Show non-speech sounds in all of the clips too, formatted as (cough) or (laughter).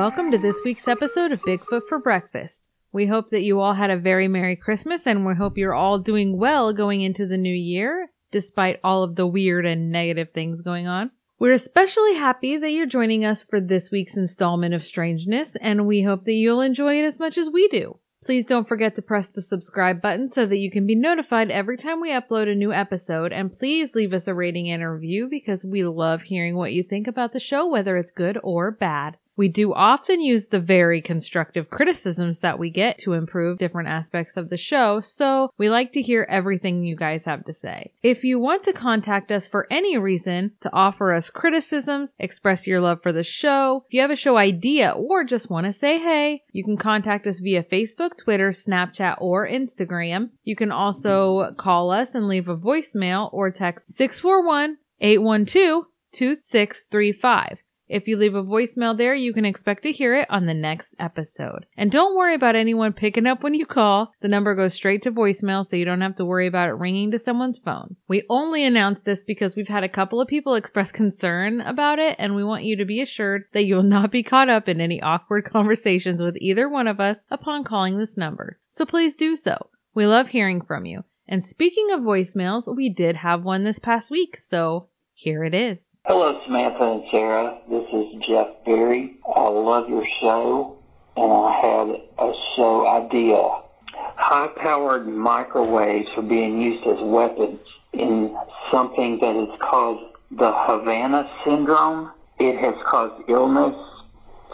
welcome to this week's episode of Bigfoot for Breakfast. We hope that you all had a very Merry Christmas and we hope you're all doing well going into the new year, despite all of the weird and negative things going on. We're especially happy that you're joining us for this week's installment of Strangeness, and we hope that you'll enjoy it as much as we do. Please don't forget to press the subscribe button so that you can be notified every time we upload a new episode, and please leave us a rating and a review because we love hearing what you think about the show, whether it's good or bad. We do often use the very constructive criticisms that we get to improve different aspects of the show, so we like to hear everything you guys have to say. If you want to contact us for any reason, to offer us criticisms, express your love for the show, if you have a show idea, or just want to say hey, you can contact us via Facebook, Twitter, Snapchat, or Instagram. You can also call us and leave a voicemail or text 641 812 2635. If you leave a voicemail there, you can expect to hear it on the next episode. And don't worry about anyone picking up when you call. The number goes straight to voicemail, so you don't have to worry about it ringing to someone's phone. We only announce this because we've had a couple of people express concern about it, and we want you to be assured that you will not be caught up in any awkward (laughs) conversations with either one of us upon calling this number. So please do so. We love hearing from you. And speaking of voicemails, we did have one this past week, so here it is. Hello, Samantha and Sarah. This is Jeff Berry. I love your show, and I had a show idea. High-powered microwaves are being used as weapons in something that is called the Havana Syndrome. It has caused illness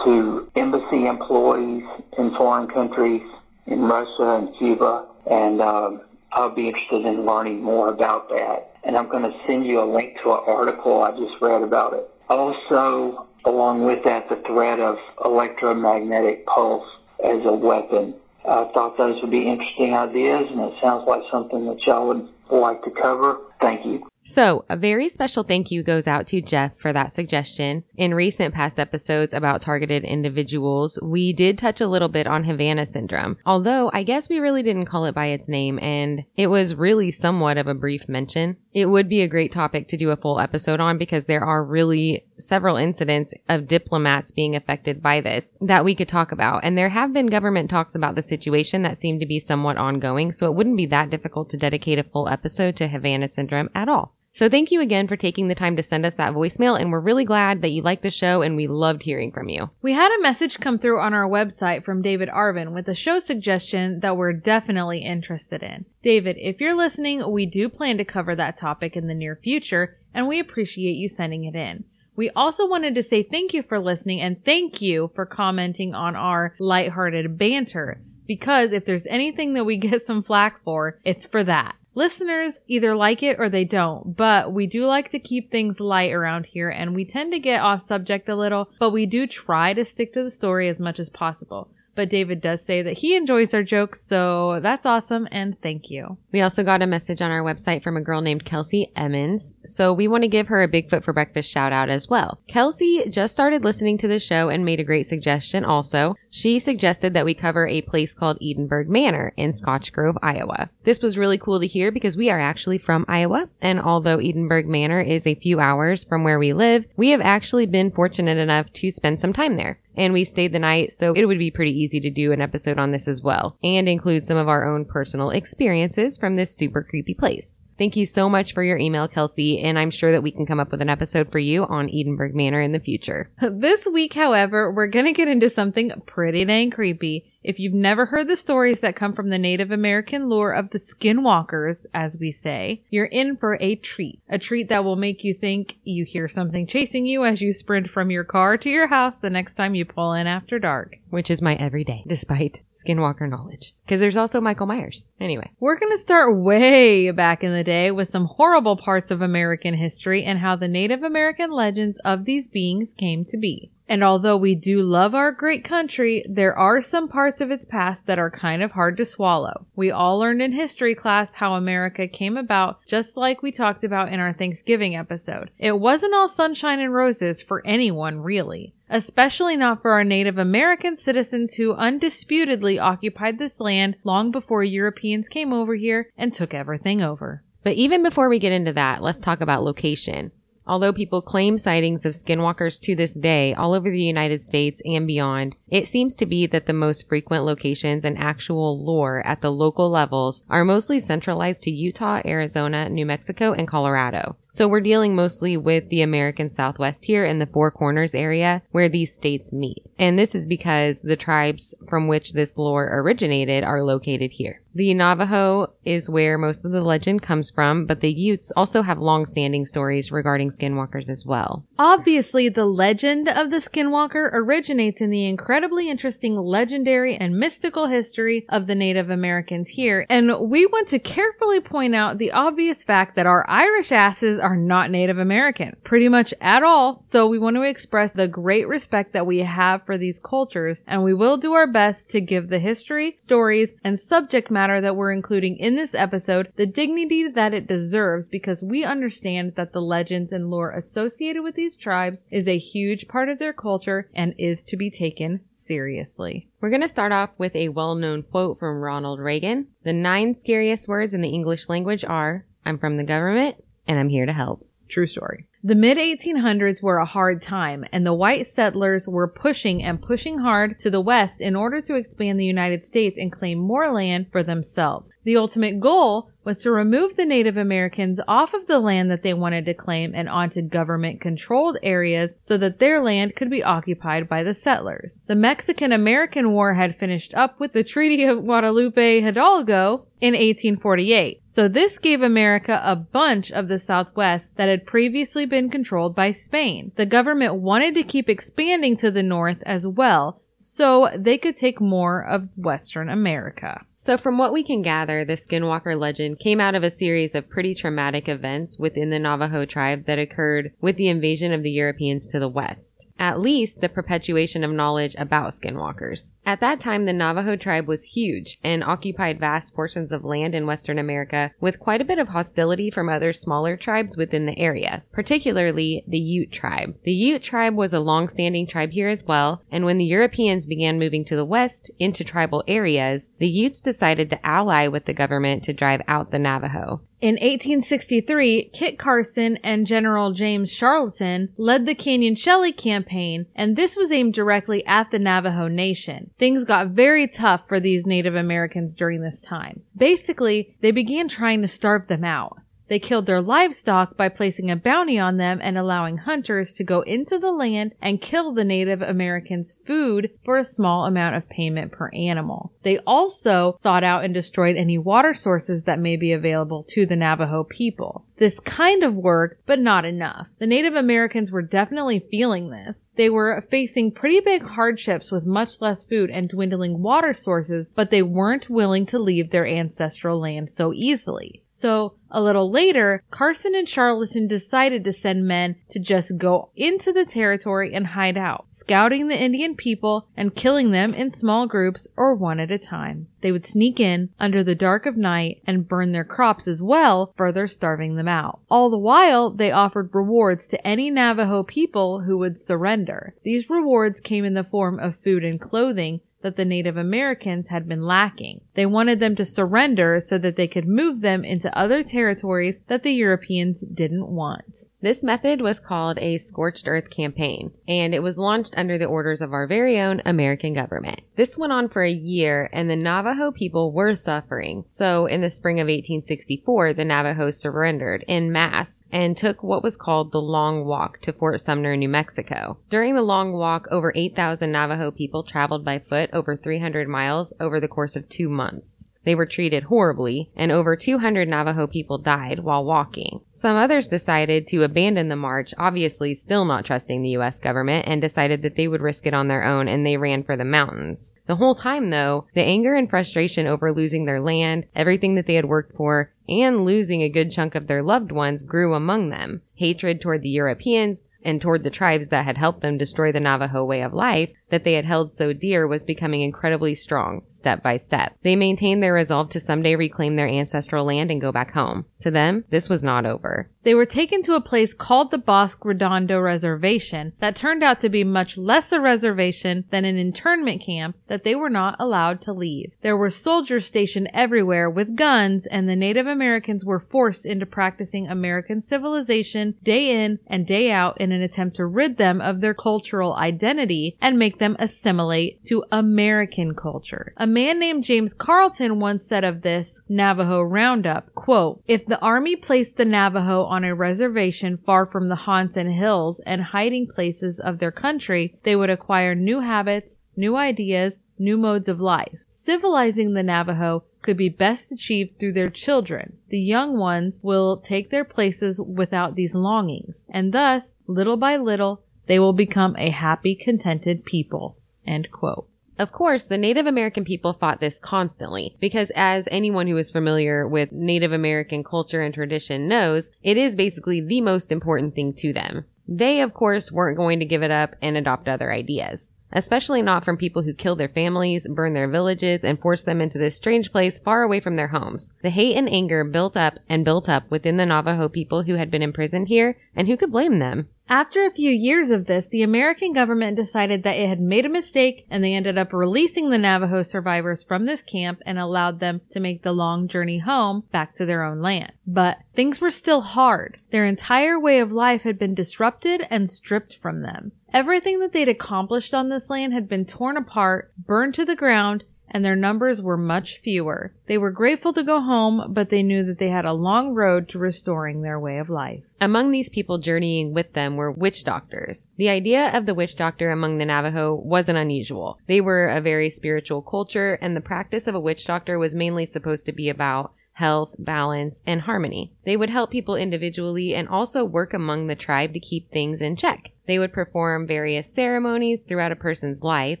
to embassy employees in foreign countries, in Russia and Cuba, and um, I'll be interested in learning more about that and I'm going to send you a link to an article I just read about it. Also, along with that, the threat of electromagnetic pulse as a weapon. I thought those would be interesting ideas, and it sounds like something that y'all would like to cover. Thank you. So, a very special thank you goes out to Jeff for that suggestion. In recent past episodes about targeted individuals, we did touch a little bit on Havana syndrome, although I guess we really didn't call it by its name, and it was really somewhat of a brief mention. It would be a great topic to do a full episode on because there are really several incidents of diplomats being affected by this that we could talk about. And there have been government talks about the situation that seem to be somewhat ongoing, so it wouldn't be that difficult to dedicate a full episode to Havana syndrome at all. So thank you again for taking the time to send us that voicemail, and we're really glad that you liked the show and we loved hearing from you. We had a message come through on our website from David Arvin with a show suggestion that we're definitely interested in. David, if you're listening, we do plan to cover that topic in the near future, and we appreciate you sending it in. We also wanted to say thank you for listening and thank you for commenting on our lighthearted banter. Because if there's anything that we (laughs) get some flack for, it's for that. Listeners either like it or they don't, but we do like to keep things light around here and we tend to get off subject a little, but we do try to stick to the story as much as possible. But David does say that he enjoys our jokes, so that's awesome and thank you. We also got a message on our website from a girl named Kelsey Emmons, so we want to give her a Bigfoot for Breakfast shout out as well. Kelsey just started listening to the show and made a great suggestion also. She suggested that we cover a place called Edinburgh Manor in Scotch Grove, Iowa. This was really cool to hear because we are actually from Iowa, and although Edinburgh Manor is a few hours from where we live, we have actually been fortunate enough to spend some time there and we stayed the night, so it would be pretty easy to do an episode on this as well, and include some of our own personal experiences from this super creepy place. Thank you so much for your email, Kelsey, and I'm sure that we can come up with an episode for you on Edinburgh Manor in the future. (laughs) This week, however, we're gonna get into something pretty dang creepy. If you've never heard the stories that come from the Native American lore of the skinwalkers, as we say, you're in for a treat. A treat that will make you think you hear something chasing you as you sprint from your car to your house the next time you pull in after dark. Which is my everyday, despite skinwalker knowledge. Because there's also Michael Myers. Anyway. We're going to start way back in the day with some horrible parts of American history and how the Native American legends of these beings came to be. And although we do love our great country, there are some parts of its past that are kind of hard to swallow. We all learned in history class how America came about, just like we talked about in our Thanksgiving episode. It wasn't all sunshine and roses for anyone, really. Especially not for our Native American citizens who undisputedly occupied this land long before Europeans came over here and took everything over. But even before we get into that, let's talk about location. Although people claim sightings of skinwalkers to this day all over the United States and beyond, it seems to be that the most frequent locations and actual lore at the local levels are mostly centralized to Utah, Arizona, New Mexico, and Colorado. So we're dealing mostly with the American Southwest here in the Four Corners area where these states meet. And this is because the tribes from which this lore originated are located here. The Navajo is where most of the legend comes from, but the Utes also have long-standing stories regarding skinwalkers as well. Obviously, the legend of the Skinwalker originates in the incredibly interesting legendary and mystical history of the Native Americans here, and we want to carefully point out the obvious fact that our Irish asses are not Native American, pretty much at all, so we want to express the great respect that we have for these cultures, and we will do our best to give the history, stories, and subject matter that we're including in this episode the dignity that it deserves because we understand that the legends and lore associated with these tribes is a huge part of their culture and is to be taken seriously. We're going to start off with a well-known quote from Ronald Reagan. The nine scariest words in the English language are, I'm from the government and I'm here to help. True story. The mid 1800s were a hard time, and the white settlers were pushing and pushing hard to the west in order to expand the United States and claim more land for themselves. The ultimate goal was to remove the Native Americans off of the land that they wanted to claim and onto government controlled areas so that their land could be occupied by the settlers. The Mexican American War had finished up with the Treaty of Guadalupe Hidalgo in 1848. So this gave America a bunch of the Southwest that had previously been controlled by Spain. The government wanted to keep expanding to the north as well, so they could take more of Western America. So from what we can gather, the Skinwalker legend came out of a series of pretty traumatic events within the Navajo tribe that occurred with the invasion of the Europeans to the west. At least the perpetuation of knowledge about skinwalkers. At that time, the Navajo tribe was huge and occupied vast portions of land in Western America with quite a bit of hostility from other smaller tribes within the area, particularly the Ute tribe. The Ute tribe was a long-standing tribe here as well, and when the Europeans began moving to the west into tribal areas, the Utes decided to ally with the government to drive out the Navajo. In 1863, Kit Carson and General James Charlton led the Canyon Chelly campaign, and this was aimed directly at the Navajo Nation. Things got very tough for these Native Americans during this time. Basically, they began trying to starve them out. They killed their livestock by placing a bounty on them and allowing hunters to go into the land and kill the Native Americans' food for a small amount of payment per animal. They also sought out and destroyed any water sources that may be available to the Navajo people. This kind of work, but not enough. The Native Americans were definitely feeling this. They were facing pretty big hardships with much less food and dwindling water sources, but they weren't willing to leave their ancestral land so easily. So, a little later, Carson and Charlton decided to send men to just go into the territory and hide out, scouting the Indian people and killing them in small groups or one at a time. They would sneak in under the dark of night and burn their crops as well, further starving them out. All the while, they offered rewards to any Navajo people who would surrender. These rewards came in the form of food and clothing, that the Native Americans had been lacking. They wanted them to surrender so that they could move them into other territories that the Europeans didn't want. This method was called a scorched earth campaign, and it was launched under the orders of our very own American government. This went on for a year, and the Navajo people were suffering. So, in the spring of 1864, the Navajos surrendered in mass and took what was called the Long Walk to Fort Sumner, New Mexico. During the Long Walk, over 8,000 Navajo people traveled by foot over 300 miles over the course of two months. They were treated horribly, and over 200 Navajo people died while walking. Some others decided to abandon the march, obviously still not trusting the US government, and decided that they would risk it on their own and they ran for the mountains. The whole time though, the anger and frustration over losing their land, everything that they had worked for, and losing a good chunk of their loved ones grew among them. Hatred toward the Europeans, and toward the tribes that had helped them destroy the Navajo way of life that they had held so dear was becoming incredibly strong, step by step. They maintained their resolve to someday reclaim their ancestral land and go back home. To them, this was not over. They were taken to a place called the Bosque Redondo Reservation that turned out to be much less a reservation than an internment camp that they were not allowed to leave. There were soldiers stationed everywhere with guns and the Native Americans were forced into practicing American civilization day in and day out in an attempt to rid them of their cultural identity and make them assimilate to American culture. A man named James Carleton once said of this Navajo roundup, quote, if the army placed the Navajo on a reservation far from the haunts and hills and hiding places of their country, they would acquire new habits, new ideas, new modes of life. Civilizing the Navajo could be best achieved through their children. The young ones will take their places without these longings, and thus, little by little, they will become a happy, contented people. End quote. Of course, the Native American people fought this constantly because as anyone who is familiar with Native American culture and tradition knows, it is basically the most important thing to them. They, of course, weren't going to give it up and adopt other ideas. Especially not from people who killed their families, burned their villages, and forced them into this strange place far away from their homes. The hate and anger built up and built up within the Navajo people who had been imprisoned here, and who could blame them? After a few years of this, the American government decided that it had made a mistake and they ended up releasing the Navajo survivors from this camp and allowed them to make the long journey home back to their own land. But things were still hard. Their entire way of life had been disrupted and stripped from them. Everything that they'd accomplished on this land had been torn apart, burned to the ground, and their numbers were much fewer. They were grateful to go home, but they knew that they had a long road to restoring their way of life. Among these people journeying with them were witch doctors. The idea of the witch doctor among the Navajo wasn't unusual. They were a very spiritual culture, and the practice of a witch doctor was mainly supposed to be about health, balance, and harmony. They would help people individually and also work among the tribe to keep things in check. They would perform various ceremonies throughout a person's life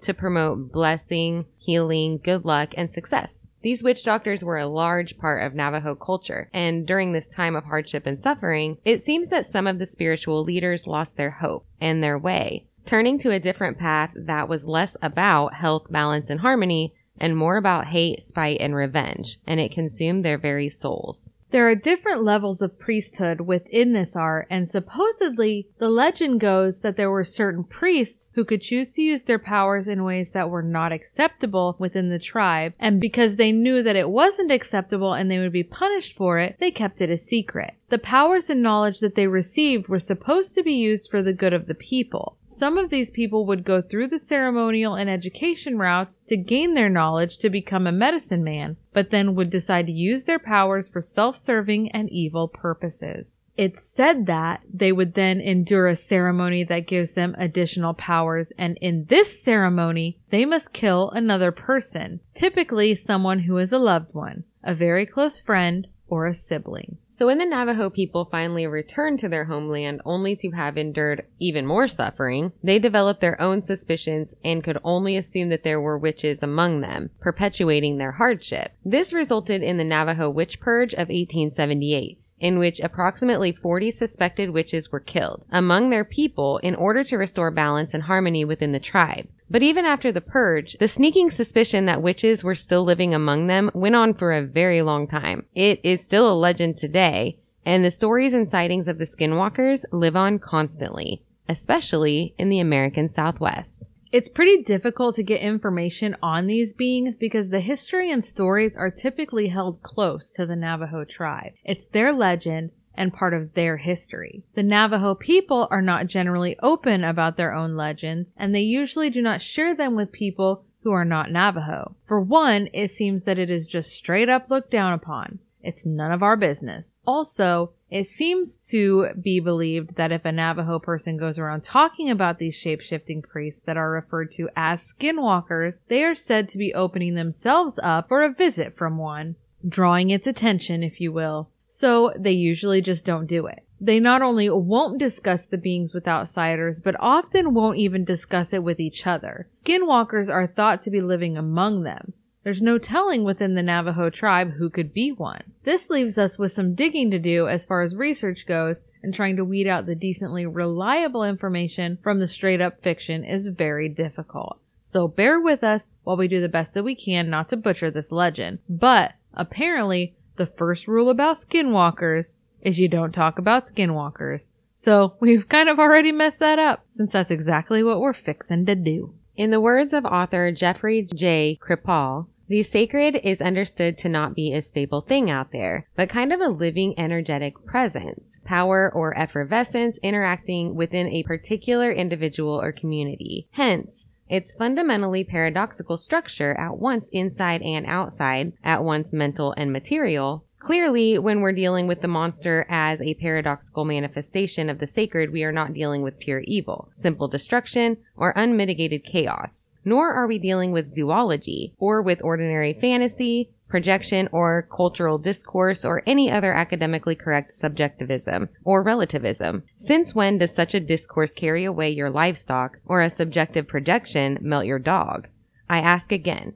to promote blessing, healing, good luck, and success. These witch doctors were a large part of Navajo culture, and during this time of hardship and suffering, it seems that some of the spiritual leaders lost their hope and their way, turning to a different path that was less about health, balance, and harmony and more about hate, spite, and revenge, and it consumed their very souls. There are different levels of priesthood within this art, and supposedly the legend goes that there were certain priests who could choose to use their powers in ways that were not acceptable within the tribe, and because they knew that it wasn't acceptable and they would be punished for it, they kept it a secret. The powers and knowledge that they received were supposed to be used for the good of the people. Some of these people would go through the ceremonial and education routes to gain their knowledge to become a medicine man, but then would decide to use their powers for self-serving and evil purposes. It's said that they would then endure a ceremony that gives them additional powers, and in this ceremony, they must kill another person, typically someone who is a loved one, a very close friend, or a sibling. So when the Navajo people finally returned to their homeland only to have endured even more suffering, they developed their own suspicions and could only assume that there were witches among them, perpetuating their hardship. This resulted in the Navajo Witch Purge of 1878 in which approximately 40 suspected witches were killed among their people in order to restore balance and harmony within the tribe. But even after the purge, the sneaking suspicion that witches were still living among them went on for a very long time. It is still a legend today, and the stories and sightings of the skinwalkers live on constantly, especially in the American Southwest. It's pretty difficult to get information on these beings because the history and stories are typically held close to the Navajo tribe. It's their legend and part of their history. The Navajo people are not generally open about their own legends, and they usually do not share them with people who are not Navajo. For one, it seems that it is just straight up looked down upon. It's none of our business. Also, it seems to be believed that if a Navajo person goes around talking about these shape-shifting priests that are referred to as skinwalkers, they are said to be opening themselves up for a visit from one, drawing its attention, if you will. So they usually just don't do it. They not only won't discuss the beings with outsiders, but often won't even discuss it with each other. Skinwalkers are thought to be living among them. There's no telling within the Navajo tribe who could be one. This leaves us with some digging to do as far as research goes, and trying to weed out the decently reliable information from the straight up fiction is very difficult. So bear with us while we do the best that we can not to butcher this legend. But apparently, the first rule about skinwalkers is you don't talk about skinwalkers. So (laughs) we've kind of already messed that up since that's exactly what we're fixing to do. In the words of author Jeffrey J. Kripal, the sacred is understood to not be a stable thing out there, but kind of a living energetic presence, power or effervescence interacting within a particular individual or community. Hence, its fundamentally paradoxical structure at once inside and outside, at once mental and material, Clearly, when we're dealing with the monster as a paradoxical manifestation of the sacred, we are not dealing with pure evil, simple destruction, or unmitigated chaos. Nor are we dealing with zoology, or with ordinary fantasy, projection, or cultural discourse, or any other academically correct subjectivism or relativism. Since when does such a discourse carry away your livestock, or a subjective projection melt your dog? I ask again,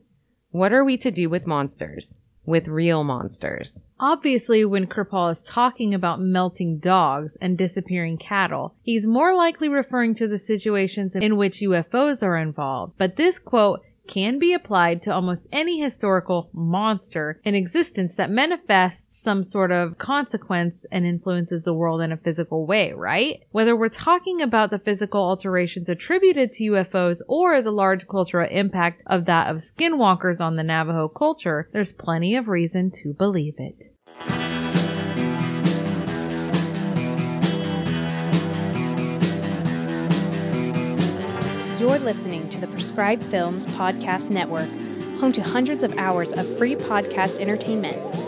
what are we to do with monsters? With real monsters. Obviously, when Kripal is talking about melting dogs and disappearing cattle, he's more likely referring to the situations in which UFOs are involved. But this quote can be applied to almost any historical monster in existence that manifests some sort of consequence and influences the world in a physical way, right? Whether we're talking about the physical alterations attributed to UFOs or the large cultural impact of that of skinwalkers on the Navajo culture, there's plenty of reason to believe it. You're listening to the Prescribed Films Podcast Network, home to hundreds of hours of free podcast entertainment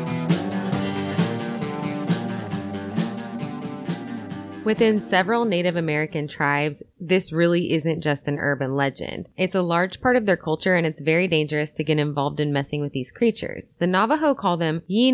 Within several Native American tribes, this really isn't just an urban legend. It's a large part of their culture and it's very dangerous to get involved in messing with these creatures. The Navajo call them Yi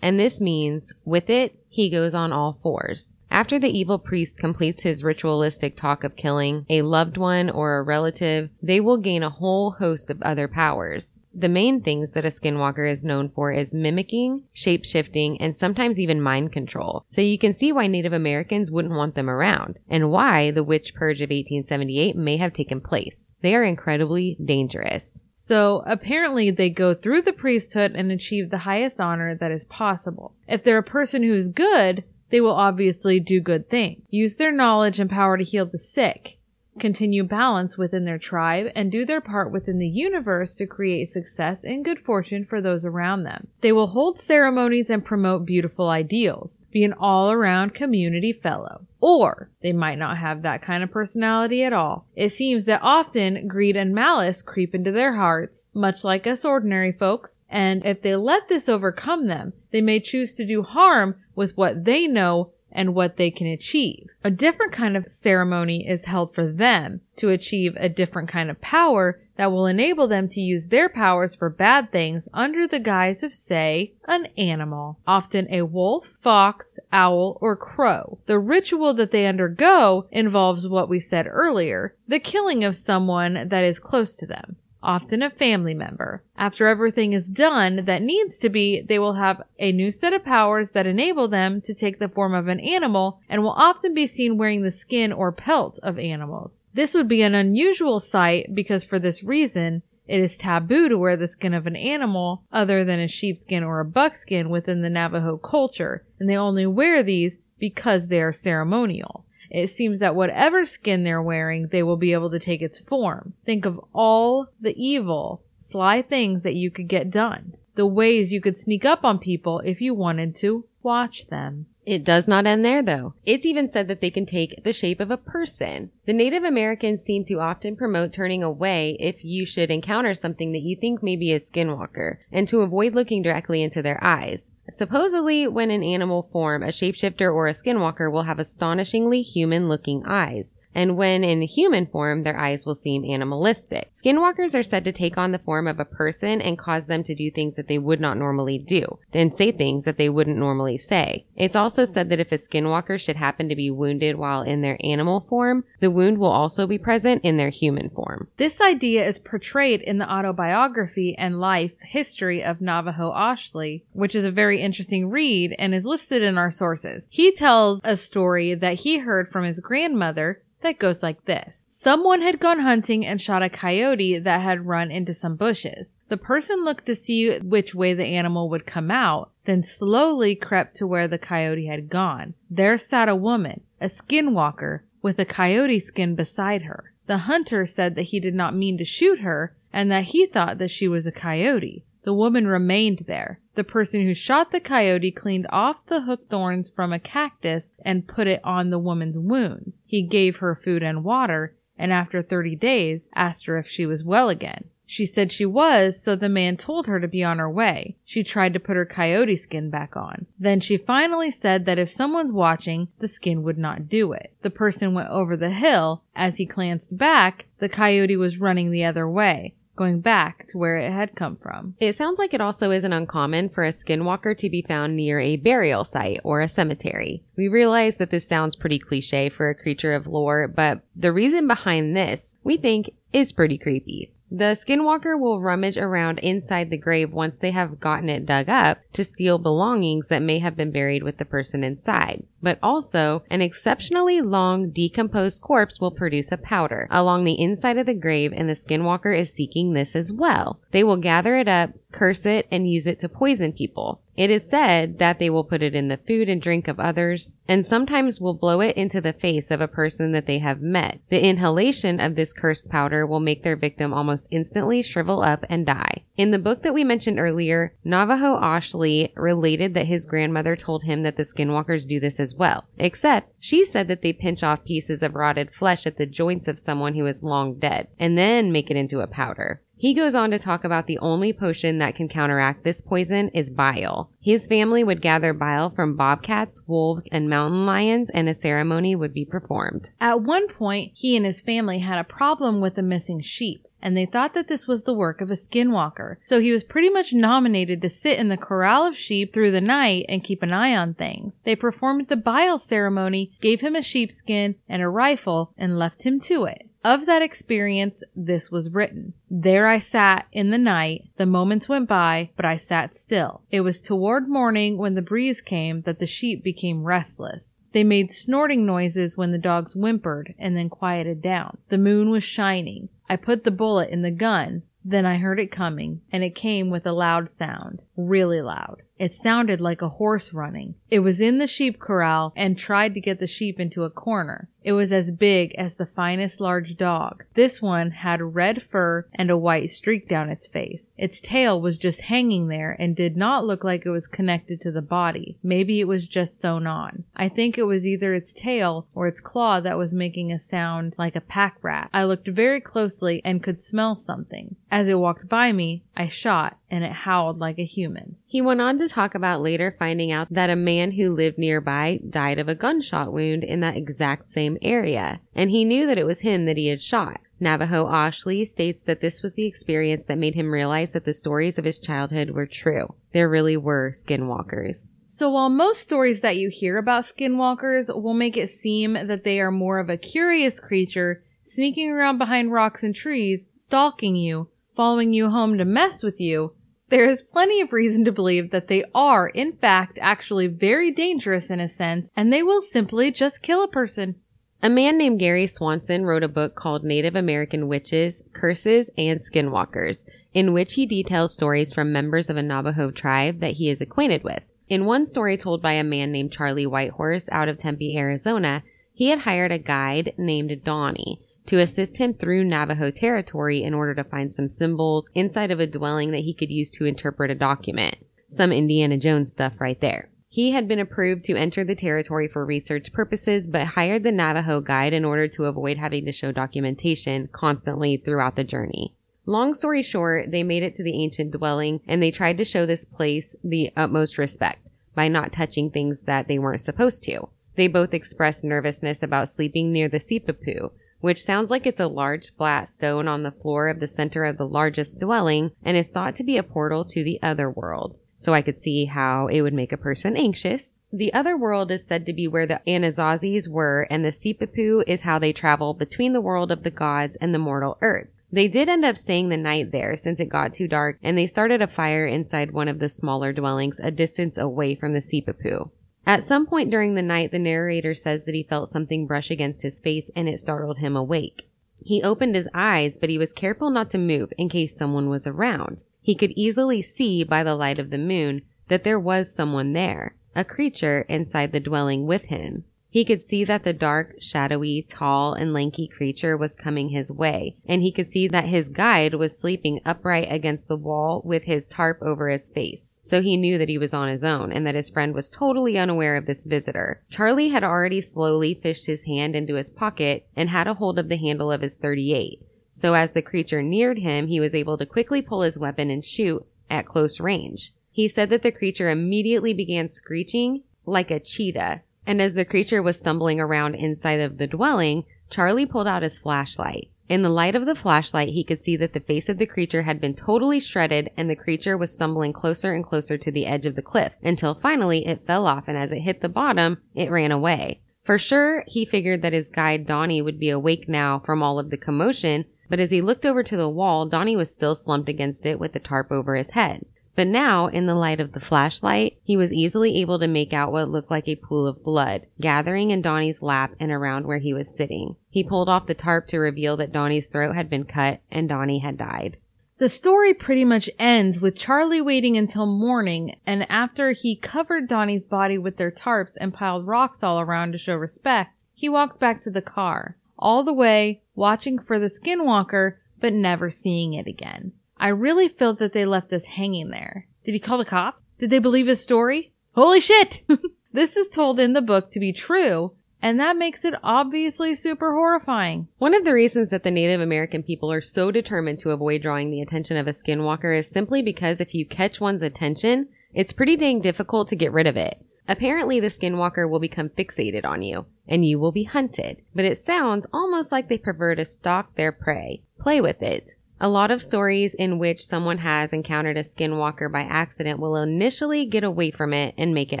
and this means, with it, he goes on all fours. After the evil priest completes his ritualistic talk of killing a loved one or a relative, they will gain a whole host of other powers. The main things that a skinwalker is known for is mimicking, shape-shifting, and sometimes even mind control. So you can see why Native Americans wouldn't want them around, and why the witch purge of 1878 may have taken place. They are incredibly dangerous. So apparently they go through the priesthood and achieve the highest honor that is possible. If they're a person who is good, they will obviously do good things, use their knowledge and power to heal the sick, continue balance within their tribe, and do their part within the universe to create success and good fortune for those around them. They will hold ceremonies and promote beautiful ideals, be an all around community fellow. Or they might not have that kind of personality at all. It seems that often greed and malice creep into their hearts, much like us ordinary folks, and if they let this overcome them, they may choose to do harm with what they know and what they can achieve. A different kind of ceremony is held for them to achieve a different kind of power that will enable them to use their powers for bad things under the guise of, say, an animal, often a wolf, fox, owl, or crow. The ritual that they undergo involves what we said earlier, the killing of someone that is close to them often a family member. After everything is done that needs to be, they will have a new set of powers that enable them to take the form of an animal and will often be seen wearing the skin or pelt of animals. This would be an unusual sight because for this reason, it is taboo to wear the skin of an animal other than a sheepskin or a buckskin within the Navajo culture, and they only wear these because they are ceremonial. It seems that whatever skin they're wearing, they will be able to take its form. Think of all the evil, sly things that you could get done. The ways you could sneak up on people if you wanted to watch them. It does not end there though. It's even said that they can take the shape of a person. The Native Americans seem to often promote turning away if you should encounter something that you think may be a skinwalker and to avoid looking directly into their eyes. Supposedly, when in animal form, a shapeshifter or a skinwalker will have astonishingly human looking eyes. And when in human form, their eyes will seem animalistic. Skinwalkers are said to take on the form of a person and cause them to do things that they would not normally do and say things that they wouldn't normally say. It's also said that if a skinwalker should happen to be wounded while in their animal form, the wound will also be present in their human form. This idea is portrayed in the autobiography and life history of Navajo Ashley, which is a very interesting read and is listed in our sources. He tells a story that he heard from his grandmother that goes like this. Someone had gone hunting and shot a coyote that had run into some bushes. The person looked to see which way the animal would come out, then slowly crept to where the coyote had gone. There sat a woman, a skinwalker, with a coyote skin beside her. The hunter said that he did not mean to shoot her and that he thought that she was a coyote. The woman remained there. The person who shot the coyote cleaned off the hook thorns from a cactus and put it on the woman's wounds. He gave her food and water, and after 30 days asked her if she was well again. She said she was, so the man told her to be on her way. She tried to put her coyote skin back on. Then she finally said that if someone's watching, the skin would not do it. The person went over the hill. As he glanced back, the coyote was running the other way going back to where it had come from. It sounds like it also isn't uncommon for a skinwalker to be found near a burial site or a cemetery. We realize that this sounds pretty cliche for a creature of lore, but the reason behind this, we think, is pretty creepy. The skinwalker will rummage around inside the grave once they have gotten it dug up to steal belongings that may have been buried with the person inside. But also, an exceptionally long decomposed corpse will produce a powder along the inside of the grave and the skinwalker is seeking this as well. They will gather it up, curse it, and use it to poison people. It is said that they will put it in the food and drink of others, and sometimes will blow it into the face of a person that they have met. The inhalation of this cursed powder will make their victim almost instantly shrivel up and die. In the book that we mentioned earlier, Navajo Ashley related that his grandmother told him that the skinwalkers do this as well, except she said that they pinch off pieces of rotted flesh at the joints of someone who is long dead, and then make it into a powder. He goes on to talk about the only potion that can counteract this poison is bile. His family would gather bile from bobcats, wolves, and mountain lions, and a ceremony would be performed. At one point, he and his family had a problem with a missing sheep and they thought that this was the work of a skinwalker. So he was pretty much nominated to sit in the corral of sheep through the night and keep an eye on things. They performed the bile ceremony, gave him a sheepskin and a rifle, and left him to it. Of that experience, this was written. There I sat in the night. The moments went by, but I sat still. It was toward morning when the breeze came that the sheep became restless. They made snorting noises when the dogs whimpered and then quieted down. The moon was shining. I put the bullet in the gun. Then I heard it coming, and it came with a loud sound, really loud. It sounded like a horse running. It was in the sheep corral and tried to get the sheep into a corner. It was as big as the finest large dog. This one had red fur and a white streak down its face. Its tail was just hanging there and did not look like it was connected to the body. Maybe it was just sewn on. I think it was either its tail or its claw that was making a sound like a pack rat. I looked very closely and could smell something. As it walked by me, I shot and it howled like a human. He went on to talk about later finding out that a man who lived nearby died of a gunshot wound in that exact same area, and he knew that it was him that he had shot. Navajo Ashley states that this was the experience that made him realize that the stories of his childhood were true. There really were skinwalkers. So while most stories that you hear about skinwalkers will make it seem that they are more of a curious creature sneaking around behind rocks and trees, stalking you, following you home to mess with you, there is plenty of reason to believe that they are, in fact, actually very dangerous in a sense, and they will simply just kill a person. A man named Gary Swanson wrote a book called Native American Witches, Curses, and Skinwalkers, in which he details stories from members of a Navajo tribe that he is acquainted with. In one story told by a man named Charlie Whitehorse out of Tempe, Arizona, he had hired a guide named Donnie to assist him through Navajo territory in order to find some symbols inside of a dwelling that he could use to interpret a document. Some Indiana Jones stuff right there. He had been approved to enter the territory for research purposes, but hired the Navajo guide in order to avoid having to show documentation constantly throughout the journey. Long story short, they made it to the ancient dwelling and they tried to show this place the utmost respect by not touching things that they weren't supposed to. They both expressed nervousness about sleeping near the Sipapu, which sounds like it's a large flat stone on the floor of the center of the largest dwelling and is thought to be a portal to the other world. So I could see how it would make a person anxious. The other world is said to be where the Anasazis were, and the Sipapu is how they travel between the world of the gods and the mortal earth. They did end up staying the night there since it got too dark, and they started a fire inside one of the smaller dwellings a distance away from the Sipapu. At some point during the night, the narrator says that he felt something brush against his face and it startled him awake. He opened his eyes, but he was careful not to move in case someone was around. He could easily see by the light of the moon that there was someone there, a creature inside the dwelling with him. He could see that the dark, shadowy, tall, and lanky creature was coming his way, and he could see that his guide was sleeping upright against the wall with his tarp over his face. So he knew that he was on his own and that his friend was totally unaware of this visitor. Charlie had already slowly fished his hand into his pocket and had a hold of the handle of his 38. So as the creature neared him, he was able to quickly pull his weapon and shoot at close range. He said that the creature immediately began screeching like a cheetah, and as the creature was stumbling around inside of the dwelling, Charlie pulled out his flashlight. In the light of the flashlight, he could see that the face of the creature had been totally shredded and the creature was stumbling closer and closer to the edge of the cliff until finally it fell off and as it hit the bottom, it ran away. For sure, he figured that his guide Donnie would be awake now from all of the commotion, but as he looked over to the wall, Donnie was still slumped against it with the tarp over his head. But now, in the light of the flashlight, he was easily able to make out what looked like a pool of blood, gathering in Donnie's lap and around where he was sitting. He pulled off the tarp to reveal that Donnie's throat had been cut and Donnie had died. The story pretty much ends with Charlie waiting until morning, and after he covered Donnie's body with their tarps and piled rocks all around to show respect, he walked back to the car, all the way watching for the skinwalker, but never seeing it again. I really felt that they left us hanging there. Did he call the cops? Did they believe his story? Holy shit! (laughs) this is told in the book to be true, and that makes it obviously super horrifying. One of the reasons that the Native American people are so determined to avoid drawing the attention of a skinwalker is simply because if you catch one's attention, it's pretty dang difficult to get rid of it. Apparently, the skinwalker will become fixated on you, and you will be hunted. But it sounds almost like they prefer to stalk their prey, play with it, a lot of stories in which someone has encountered a skinwalker by accident will initially get away from it and make it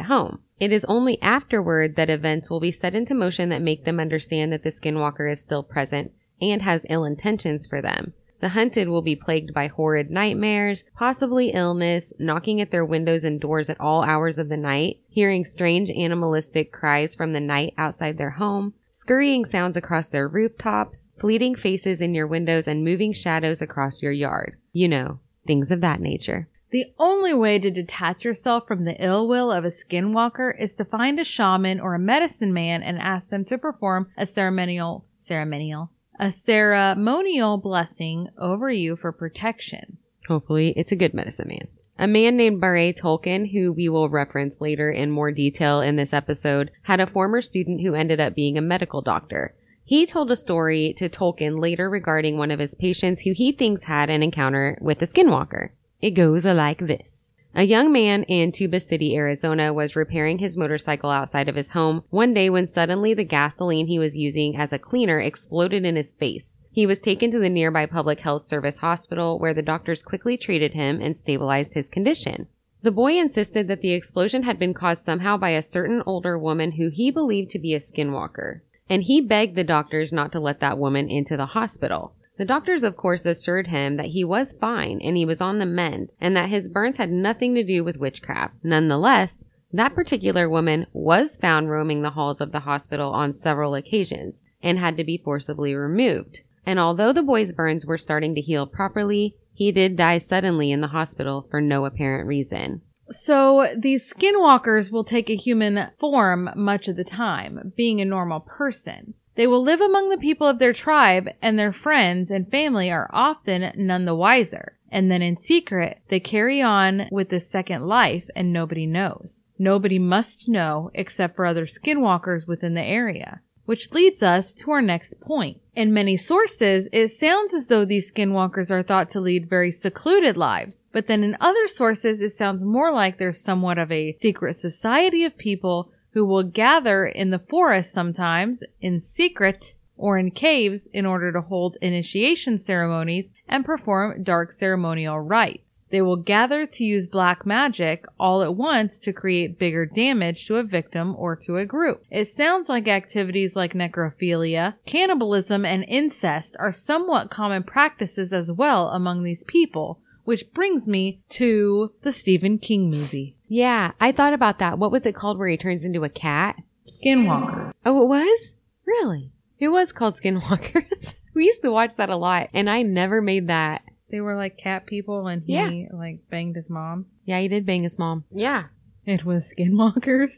home. It is only afterward that events will be set into motion that make them understand that the skinwalker is still present and has ill intentions for them. The hunted will be plagued by horrid nightmares, possibly illness, knocking at their windows and doors at all hours of the night, hearing strange animalistic cries from the night outside their home, scurrying sounds across their rooftops, fleeting faces in your windows, and moving shadows across your yard. You know, things of that nature. The only way to detach yourself from the ill will of a skinwalker is to find a shaman or a medicine man and ask them to perform a ceremonial, ceremonial, a ceremonial blessing over you for protection. Hopefully, it's a good medicine man. A man named Barre Toelken, who we will reference later in more detail in this episode, had a former student who ended up being a medical doctor. He told a story to Toelken later regarding one of his patients who he thinks had an encounter with a skinwalker. It goes like this. A young man in Tuba City, Arizona was repairing his motorcycle outside of his home one day when suddenly the gasoline he was using as a cleaner exploded in his face. He was taken to the nearby public health service hospital where the doctors quickly treated him and stabilized his condition. The boy insisted that the explosion had been caused somehow by a certain older woman who he believed to be a skinwalker. And he begged the doctors not to let that woman into the hospital. The doctors, of course, assured him that he was fine and he was on the mend and that his burns had nothing to do with witchcraft. Nonetheless, that particular woman was found roaming the halls of the hospital on several occasions and had to be forcibly removed. And although the boy's burns were starting to heal properly, he did die suddenly in the hospital for no apparent reason. So these skinwalkers will take a human form much of the time, being a normal person. They will live among the people of their tribe, and their friends and family are often none the wiser. And then in secret, they carry on with this second life, and nobody knows. Nobody must know except for other skinwalkers within the area. Which leads us to our next point. In many sources, it sounds as though these skinwalkers are thought to lead very secluded lives, but then in other sources, it sounds more like there's somewhat of a secret society of people who will gather in the forest sometimes in secret or in caves in order to hold initiation ceremonies and perform dark ceremonial rites. They will gather to use black magic all at once to create bigger damage to a victim or to a group. It sounds like activities like necrophilia, cannibalism, and incest are somewhat common practices as well among these people, which brings me to the Stephen King movie, Yeah, I thought about that. What was it called where he turns into a cat? Skinwalker. Oh, it was? Really? It was called Skinwalkers. (laughs) we used to watch that a lot, and I never made that. They were like cat people and he Yeah. like banged his mom. Yeah, he did bang his mom. Yeah. It was Skinwalkers.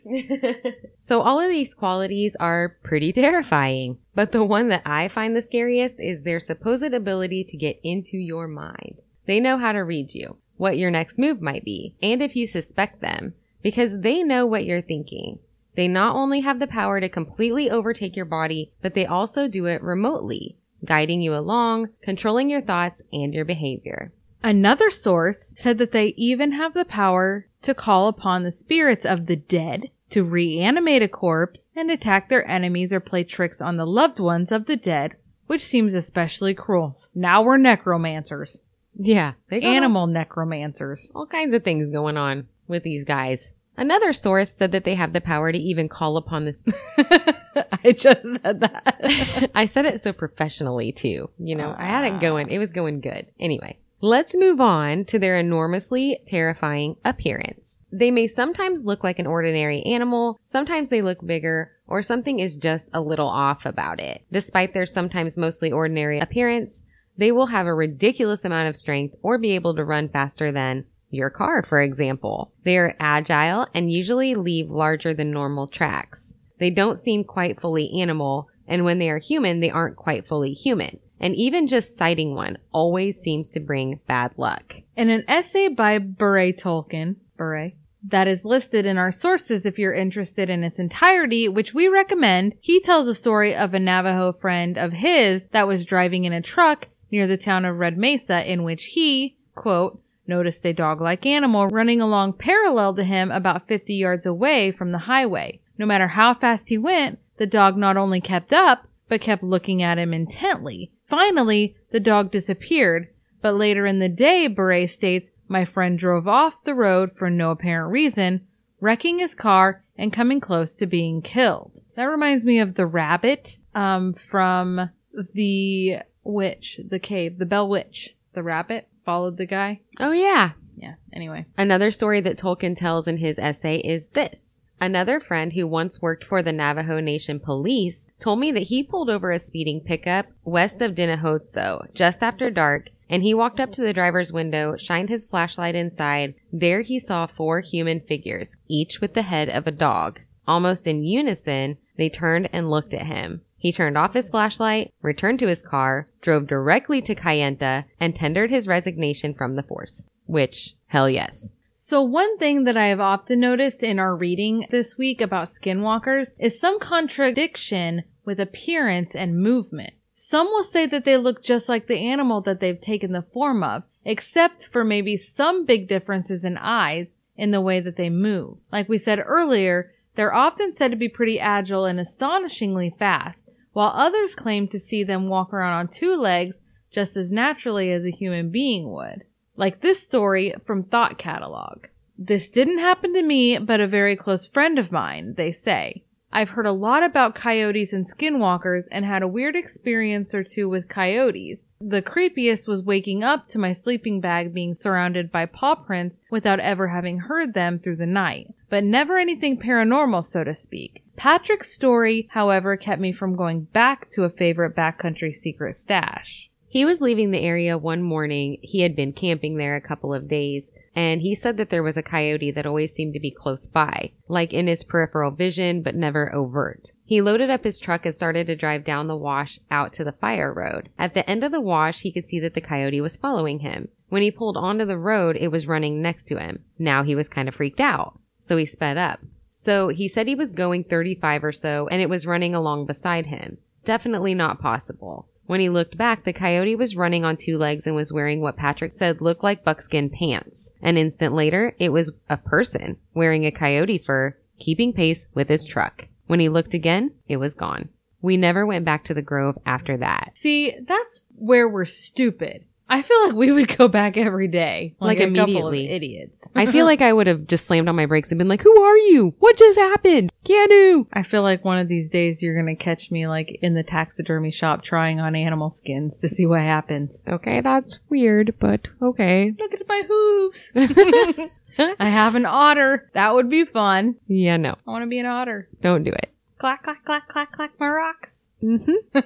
(laughs) so all of these qualities are pretty terrifying, but the one that I find the scariest is their supposed ability to get into your mind. They know how to read you, what your next move might be, and if you suspect them, because they know what you're thinking. They not only have the power to completely overtake your body, but they also do it remotely, guiding you along, controlling your thoughts and your behavior. Another source said that they even have the power to call upon the spirits of the dead to reanimate a corpse and attack their enemies or play tricks on the loved ones of the dead, which seems especially cruel. Now we're necromancers. Yeah, they got all- Animal necromancers. all kinds of things going on with these guys. Another source said that they have the power to even call upon this. (laughs) I just said that. (laughs) I said it so professionally too. You know, I had it ah. going. It was going good. Anyway, let's move on to their enormously terrifying appearance. They may sometimes look like an ordinary animal, sometimes they look bigger, or something is just a little off about it. Despite their sometimes mostly ordinary appearance, they will have a ridiculous amount of strength or be able to run faster than your car, for example. They are agile and usually leave larger than normal tracks. They don't seem quite fully animal, and when they are human, they aren't quite fully human. And even just sighting one always seems to bring bad luck. In an essay by Barre Toelken, Barre, that is listed in our sources if you're interested in its entirety, which we recommend, he tells a story of a Navajo friend of his that was driving in a truck near the town of Red Mesa in which he, quote, noticed a dog-like animal running along parallel to him about 50 yards away from the highway. No matter how fast he went, the dog not only kept up, but kept looking at him intently. Finally, the dog disappeared, but later in the day, Barre states, my friend drove off the road for no apparent reason, wrecking his car and coming close to being killed. That reminds me of the rabbit um, from the witch, the cave, the Bell Witch. The rabbit followed the guy. Oh yeah. Yeah, anyway. Another story that Toelken tells in his essay is this. Another friend who once worked for the Navajo Nation police told me that he pulled over a speeding pickup west of Dennehotso just after dark and he walked up to the driver's window, shined his flashlight inside. There he saw four human figures, each with the head of a dog. Almost in unison, they turned and looked at him. He turned off his flashlight, returned to his car, drove directly to Kayenta, and tendered his resignation from the force. Which, hell yes. So one thing that I have often noticed in our reading this week about skinwalkers is some contradiction with appearance and movement. Some will say that they look just like the animal that they've taken the form of, except for maybe some big differences in eyes in the way that they move. Like we said earlier, they're often said to be pretty agile and astonishingly fast, while others claim to see them walk around on two legs just as naturally as a human being would. Like this story from Thought Catalog. This didn't happen to me, but a very close friend of mine, they say. I've heard a lot about coyotes and skinwalkers and had a weird experience or two with coyotes. The creepiest was waking up to my sleeping bag being surrounded by paw prints without ever having heard them through the night. But never anything paranormal, so to speak. Patrick's story, however, kept me from going back to a favorite backcountry secret stash. He was leaving the area one morning. He had been camping there a couple of days, and he said that there was a coyote that always seemed to be close by, like in his peripheral vision, but never overt. He loaded up his truck and started to drive down the wash out to the fire road. At the end of the wash, he could see that the coyote was following him. When he pulled onto the road, it was running next to him. Now he was kind of freaked out, so he sped up. So he said he was going 35 or so, and it was running along beside him. Definitely not possible. When he looked back, the coyote was running on two legs and was wearing what Patrick said looked like buckskin pants. An instant later, it was a person wearing a coyote fur keeping pace with his truck. When he looked again, it was gone. We never went back to the grove after that. See, that's where we're stupid. I feel like we would go back every day. Like a couple of immediately. idiots. I (laughs) feel like I would have just slammed on my brakes and been like, Who are you? What just happened? Keanu! I feel like one of these days you're gonna catch me like in the taxidermy shop trying on animal skins to see what happens. Okay, that's weird, but okay. Look at my hooves. (laughs) (laughs) (laughs) I have an otter. That would be fun. Yeah, no. I want to be an otter. Don't do it. Clack, clack, clack, clack, clack my rocks. Mm-hmm.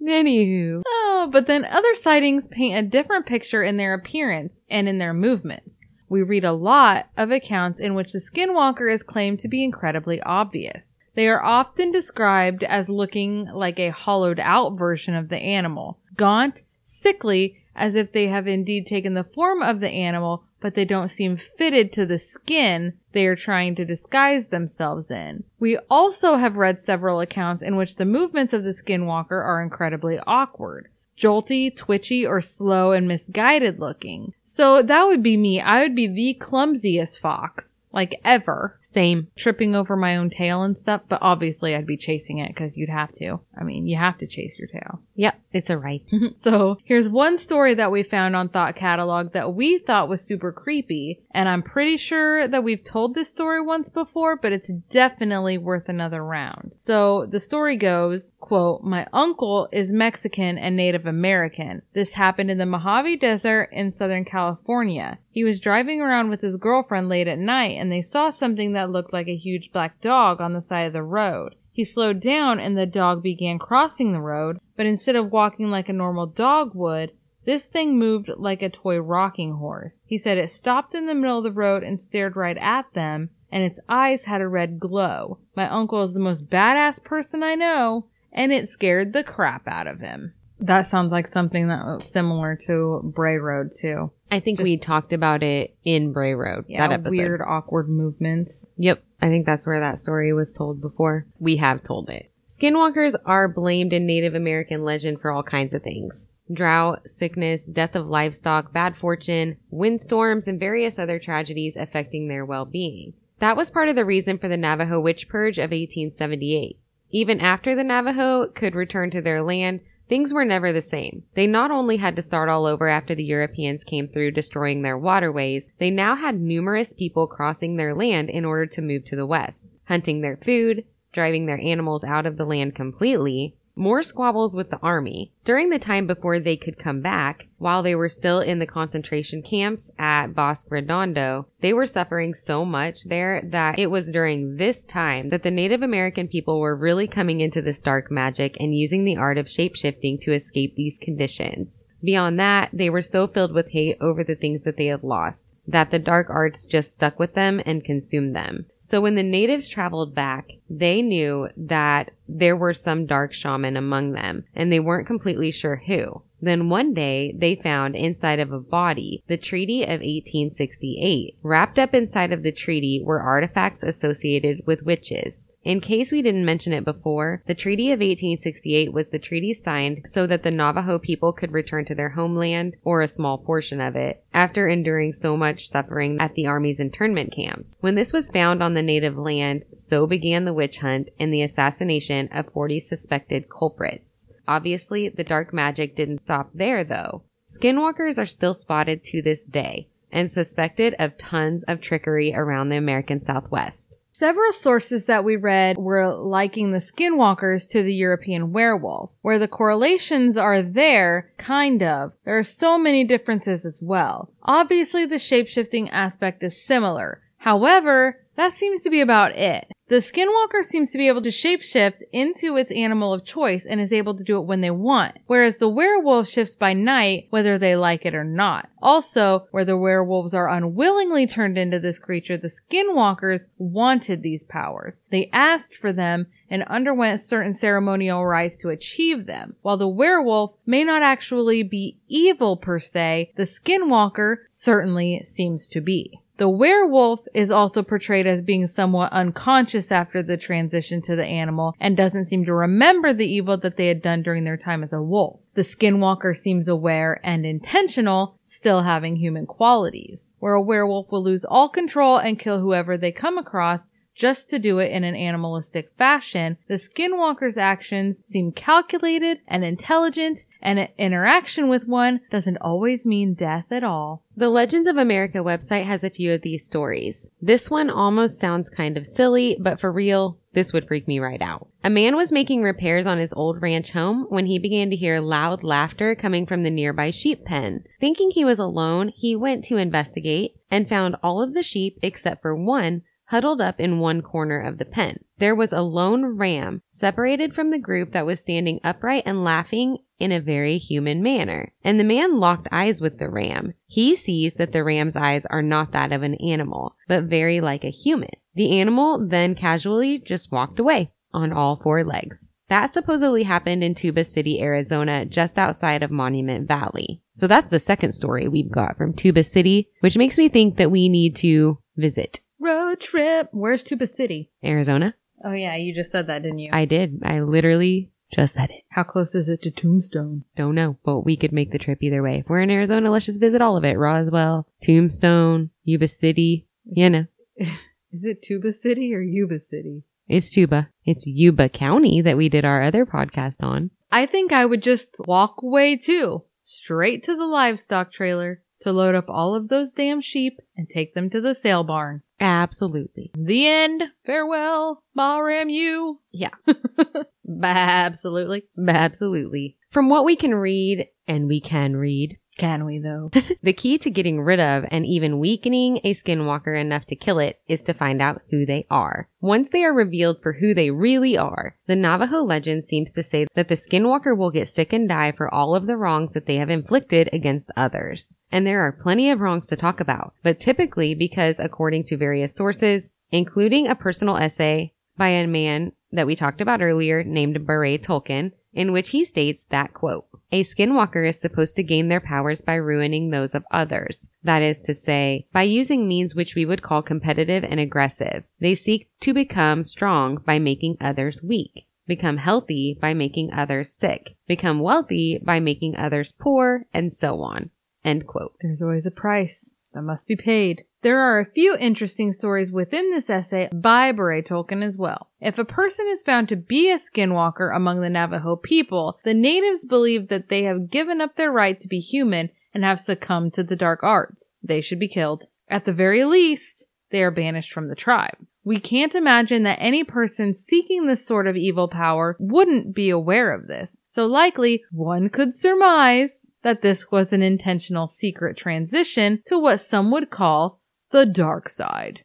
(laughs) Anywho. Oh, but then other sightings paint a different picture in their appearance and in their movements. We read a lot of accounts in which the skinwalker is claimed to be incredibly obvious. They are often described as looking like a hollowed out version of the animal, gaunt, sickly, as if they have indeed taken the form of the animal, but they don't seem fitted to the skin they are trying to disguise themselves in. We also have read several accounts in which the movements of the skinwalker are incredibly awkward. Jolty, twitchy, or slow and misguided looking. So that would be me. I would be the clumsiest fox, like ever Same. tripping over my own tail and stuff, but obviously I'd be chasing it because you'd have to. I mean, you have to chase your tail. Yep, it's a right. (laughs) so here's one story that we found on Thought Catalog that we thought was super creepy, and I'm pretty sure that we've told this story once before, but it's definitely worth another round. So the story goes, quote, My uncle is Mexican and Native American. This happened in the Mojave Desert in Southern California. He was driving around with his girlfriend late at night and they saw something that looked like a huge black dog on the side of the road. He slowed down and the dog began crossing the road, but instead of walking like a normal dog would, this thing moved like a toy rocking horse. He said it stopped in the middle of the road and stared right at them, and its eyes had a red glow. My uncle is the most badass person I know, and it scared the crap out of him. That sounds like something that was similar to Bray Road too. I think Just- we talked about it in Bray Road. Yeah, that episode. weird, awkward movements. Yep, I think that's where that story was told before. We have told it. Skinwalkers are blamed in Native American legend for all kinds of things. Drought, sickness, death of livestock, bad fortune, windstorms, and various other tragedies affecting their well-being. That was part of the reason for the Navajo witch purge of 1878. Even after the Navajo could return to their land, things were never the same. They not only had to start all over after the Europeans came through destroying their waterways, they now had numerous people crossing their land in order to move to the west, hunting their food, driving their animals out of the land completely, more squabbles with the army. During the time before they could come back, while they were still in the concentration camps at Bosque Redondo, they were suffering so much there that it was during this time that the Native American people were really coming into this dark magic and using the art of shapeshifting to escape these conditions. Beyond that, they were so filled with hate over the things that they had lost that the dark arts just stuck with them and consumed them. So when the natives traveled back, they knew that there were some dark shaman among them, and they weren't completely sure who. Then one day, they found inside of a body the Treaty of 1868. Wrapped up inside of the treaty were artifacts associated with witches. In case we didn't mention it before, the Treaty of 1868 was the treaty signed so that the Navajo people could return to their homeland, or a small portion of it, after enduring so much suffering at the Army's internment camps. When this was found on the native land, so began the witch hunt and the assassination of 40 suspected culprits. Obviously, the dark magic didn't stop there though. Skinwalkers are still spotted to this day and suspected of tons of trickery around the American Southwest. Several sources that we read were liking the skinwalkers to the European werewolf. Where the correlations are there, kind of, there are so many differences as well. Obviously, the shapeshifting aspect is similar. However, that seems to be about it. The skinwalker seems to be able to shapeshift into its animal of choice and is able to do it when they want, whereas the werewolf shifts by night whether they like it or not. Also, where the werewolves are unwillingly turned into this creature, the skinwalkers wanted these powers. They asked for them and underwent certain ceremonial rites to achieve them. While the werewolf may not actually be evil per se, the skinwalker certainly seems to be. The werewolf is also portrayed as being somewhat unconscious after the transition to the animal and doesn't seem to remember the evil that they had done during their time as a wolf. The skinwalker seems aware and intentional, still having human qualities. Where a werewolf will lose all control and kill whoever they come across, just to do it in an animalistic fashion, the skinwalker's actions seem calculated and intelligent, and an interaction with one doesn't always mean death at all. The Legends of America website has a few of these stories. This one almost sounds kind of silly, but for real, this would freak me right out. A man was making repairs on his old ranch home when he began to hear loud laughter coming from the nearby sheep pen. Thinking he was alone, he went to investigate and found all of the sheep except for one huddled up in one corner of the pen. There was a lone ram separated from the group that was standing upright and laughing in a very human manner. And the man locked eyes with the ram. He sees that the ram's eyes are not that of an animal, but very like a human. The animal then casually just walked away on all four legs. That supposedly happened in Tuba City, Arizona, just outside of Monument Valley. So that's the second story we've got from Tuba City, which makes me think that we need to visit Road trip. Where's Tuba City? Arizona. Oh yeah, you just said that, didn't you? I did. I literally just said it. How close is it to Tombstone? Don't know, but we could make the trip either way. If we're in Arizona, let's just visit all of it. Roswell, Tombstone, Yuba City, you know. (laughs) Is it Tuba City or Yuba City? It's Tuba. It's Yuba County that we did our other podcast on. I think I would just walk away too, straight to the livestock trailer to load up all of those damn sheep and take them to the sale barn. Absolutely. The end. Farewell, Bahram you. Yeah. (laughs) Absolutely. Absolutely. From what we can read, and we can read, Can we though? (laughs) the key to getting rid of and even weakening a skinwalker enough to kill it is to find out who they are. Once they are revealed for who they really are, the Navajo legend seems to say that the skinwalker will get sick and die for all of the wrongs that they have inflicted against others. And there are plenty of wrongs to talk about, but typically because according to various sources, including a personal essay by a man that we talked about earlier named Barre Toelken, in which he states that quote, a skinwalker is supposed to gain their powers by ruining those of others. That is to say, by using means which we would call competitive and aggressive. They seek to become strong by making others weak, become healthy by making others sick, become wealthy by making others poor, and so on. End quote. There's always a price that must be paid. There are a few interesting stories within this essay by Barre Toelken as well. If a person is found to be a skinwalker among the Navajo people, the natives believe that they have given up their right to be human and have succumbed to the dark arts. They should be killed. At the very least, they are banished from the tribe. We can't imagine that any person seeking this sort of evil power wouldn't be aware of this. So likely, one could surmise that this was an intentional secret transition to what some would call the dark side.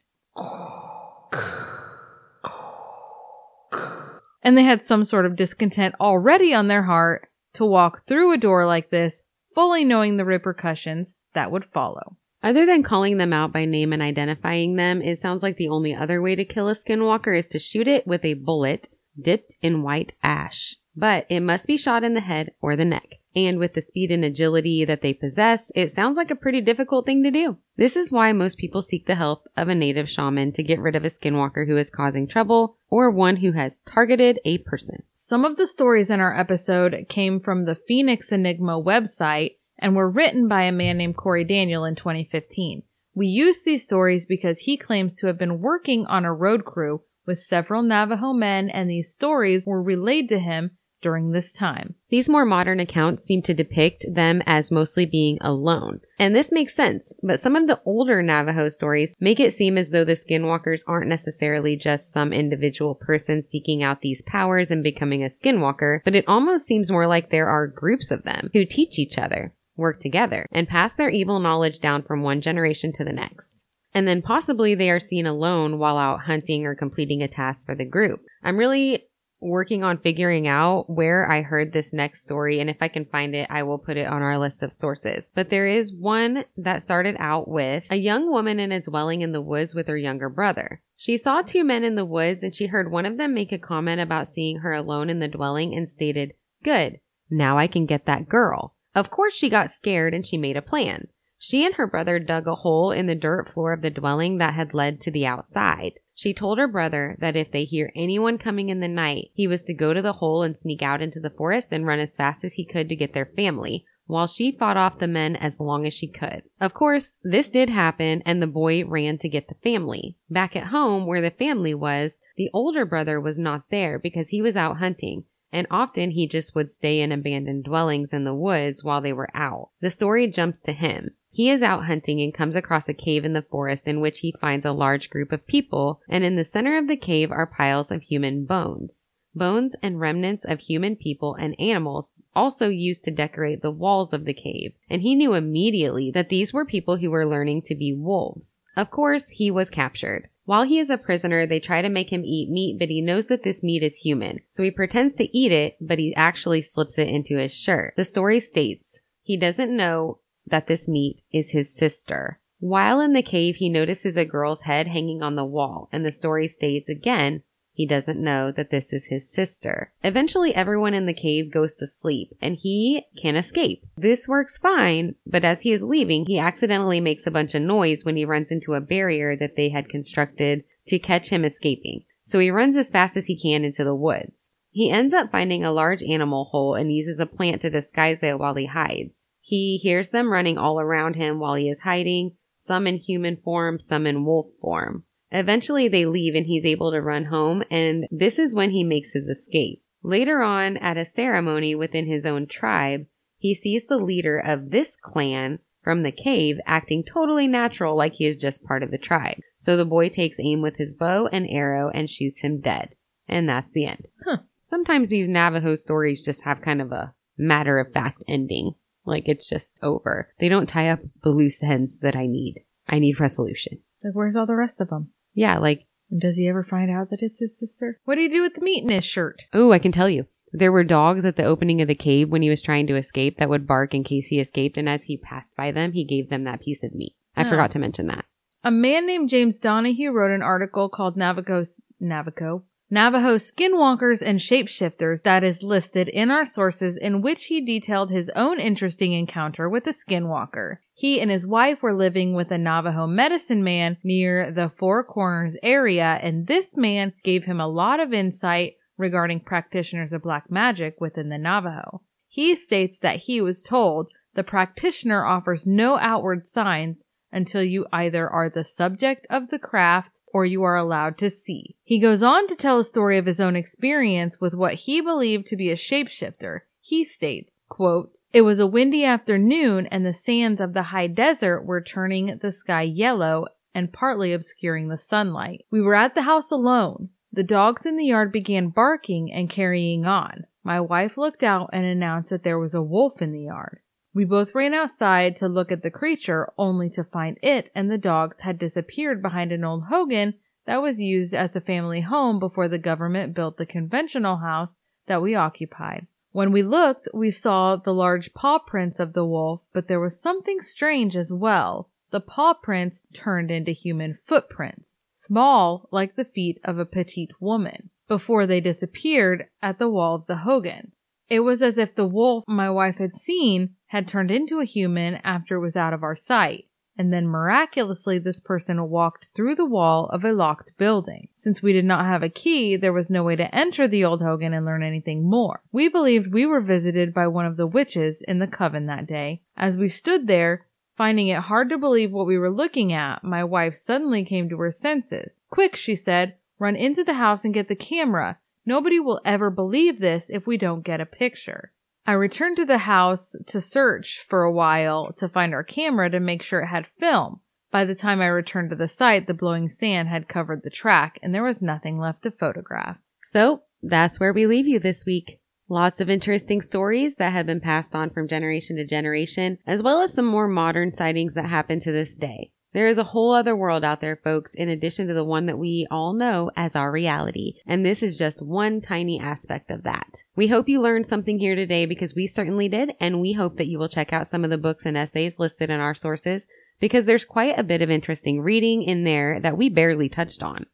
And they had some sort of discontent already on their heart to walk through a door like this, fully knowing the repercussions that would follow. Other than calling them out by name and identifying them, it sounds like the only other way to kill a skinwalker is to shoot it with a bullet dipped in white ash. But it must be shot in the head or the neck. And with the speed and agility that they possess, it sounds like a pretty difficult thing to do. This is why most people seek the help of a native shaman to get rid of a skinwalker who is causing trouble or one who has targeted a person. Some of the stories in our episode came from the Phoenix Enigma website and were written by a man named Corey Daniel in 2015. We use these stories because he claims to have been working on a road crew with several Navajo men and these stories were relayed to him during this time. These more modern accounts seem to depict them as mostly being alone. And this makes sense, but some of the older Navajo stories make it seem as though the skinwalkers aren't necessarily just some individual person seeking out these powers and becoming a skinwalker, but it almost seems more like there are groups of them who teach each other, work together, and pass their evil knowledge down from one generation to the next. And then possibly they are seen alone while out hunting or completing a task for the group. I'm really working on figuring out where I heard this next story. And if I can find it, I will put it on our list of sources. But there is one that started out with a young woman in a dwelling in the woods with her younger brother. She saw two men in the woods and she heard one of them make a comment about seeing her alone in the dwelling and stated, Good, now I can get that girl. Of course, she got scared and she made a plan. She and her brother dug a hole in the dirt floor of the dwelling that had led to the outside. She told her brother that if they hear anyone coming in the night, he was to go to the hole and sneak out into the forest and run as fast as he could to get their family, while she fought off the men as long as she could. Of course, this did happen and the boy ran to get the family. Back at home where the family was, the older brother was not there because he was out hunting and often he just would stay in abandoned dwellings in the woods while they were out. The story jumps to him. He is out hunting and comes across a cave in the forest in which he finds a large group of people, and in the center of the cave are piles of human bones. Bones and remnants of human people and animals also used to decorate the walls of the cave, and he knew immediately that these were people who were learning to be wolves. Of course, he was captured. While he is a prisoner, they try to make him eat meat, but he knows that this meat is human. So he pretends to eat it, but he actually slips it into his shirt. The story states, he doesn't know that this meat is his sister. While in the cave, he notices a girl's head hanging on the wall, and the story states again, he doesn't know that this is his sister. Eventually, everyone in the cave goes to sleep and he can escape. This works fine, but as he is leaving, he accidentally makes a bunch of noise when he runs into a barrier that they had constructed to catch him escaping. So he runs as fast as he can into the woods. He ends up finding a large animal hole and uses a plant to disguise it while he hides. He hears them running all around him while he is hiding, some in human form, some in wolf form. Eventually they leave and he's able to run home and this is when he makes his escape. Later on at a ceremony within his own tribe, he sees the leader of this clan from the cave acting totally natural like he is just part of the tribe. So the boy takes aim with his bow and arrow and shoots him dead. And that's the end. Huh. Sometimes these Navajo stories just have kind of a matter of fact ending. Like it's just over. They don't tie up the loose ends that I need. I need resolution. Like, where's all the rest of them? Yeah, like, And does he ever find out that it's his sister? What do you do with the meat in his shirt? oh, I can tell you. There were dogs at the opening of the cave when he was trying to escape that would bark in case he escaped, and as he passed by them, he gave them that piece of meat. I Oh. forgot to mention that. A man named James Donahue wrote an article called Navajo, Navajo, Navajo Skinwalkers and Shapeshifters that is listed in our sources in which he detailed his own interesting encounter with a skinwalker. He and his wife were living with a Navajo medicine man near the Four Corners area, and this man gave him a lot of insight regarding practitioners of black magic within the Navajo. He states that he was told the practitioner offers no outward signs until you either are the subject of the craft or you are allowed to see. He goes on to tell a story of his own experience with what he believed to be a shapeshifter. He states, quote, it was a windy afternoon and the sands of the high desert were turning the sky yellow and partly obscuring the sunlight. We were at the house alone. The dogs in the yard began barking and carrying on. My wife looked out and announced that there was a wolf in the yard. We both ran outside to look at the creature, only to find it and the dogs had disappeared behind an old hogan that was used as a family home before the government built the conventional house that we occupied. When we looked, we saw the large paw prints of the wolf, but there was something strange as well. The paw prints turned into human footprints, small like the feet of a petite woman, before they disappeared at the wall of the hogan. It was as if the wolf my wife had seen had turned into a human after it was out of our sight, and then miraculously this person walked through the wall of a locked building. Since we did not have a key, there was no way to enter the old Hogan and learn anything more. We believed we were visited by one of the witches in the coven that day. As we stood there, finding it hard to believe what we were looking at, my wife suddenly came to her senses. Quick, she said, run into the house and get the camera. Nobody will ever believe this if we don't get a picture. I returned to the house to search for a while to find our camera to make sure it had film. By the time I returned to the site, the blowing sand had covered the track and there was nothing left to photograph. So that's where we leave you this week. Lots of interesting stories that have been passed on from generation to generation, as well as some more modern sightings that happen to this day. There is a whole other world out there, folks, in addition to the one that we all know as our reality. And this is just one tiny aspect of that. We hope you learned something here today because we certainly did. And we hope that you will check out some of the books and essays listed in our sources because there's quite a bit of interesting reading in there that we barely touched on.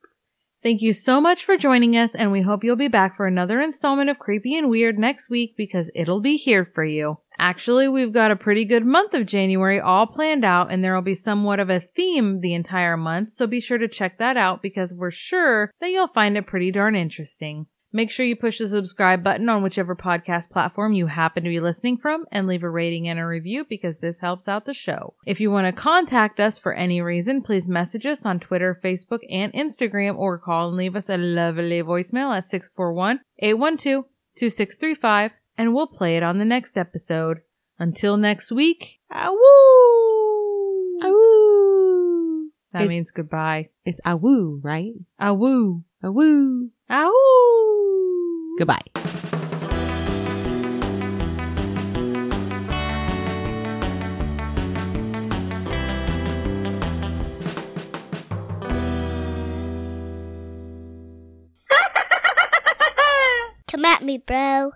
Thank you so much for joining us, and we hope you'll be back for another installment of Creepy and Weird next week because it'll be here for you. Actually, we've got a pretty good month of January all planned out, and there will be somewhat of a theme the entire month, so be sure to check that out because we're sure that you'll find it pretty darn interesting. Make sure you push the subscribe button on whichever podcast platform you happen to be listening from and leave a rating and a review because this helps out the show. If you want to contact us for any reason, please message us on Twitter, Facebook, and Instagram or call and leave us a lovely voicemail at 641 812 2635 and we'll play it on the next episode. Until next week, awoo! Awoo. That It's- means goodbye. It's awoo, right? Awoo! Awoo. Awoo! Goodbye. Come at me, bro.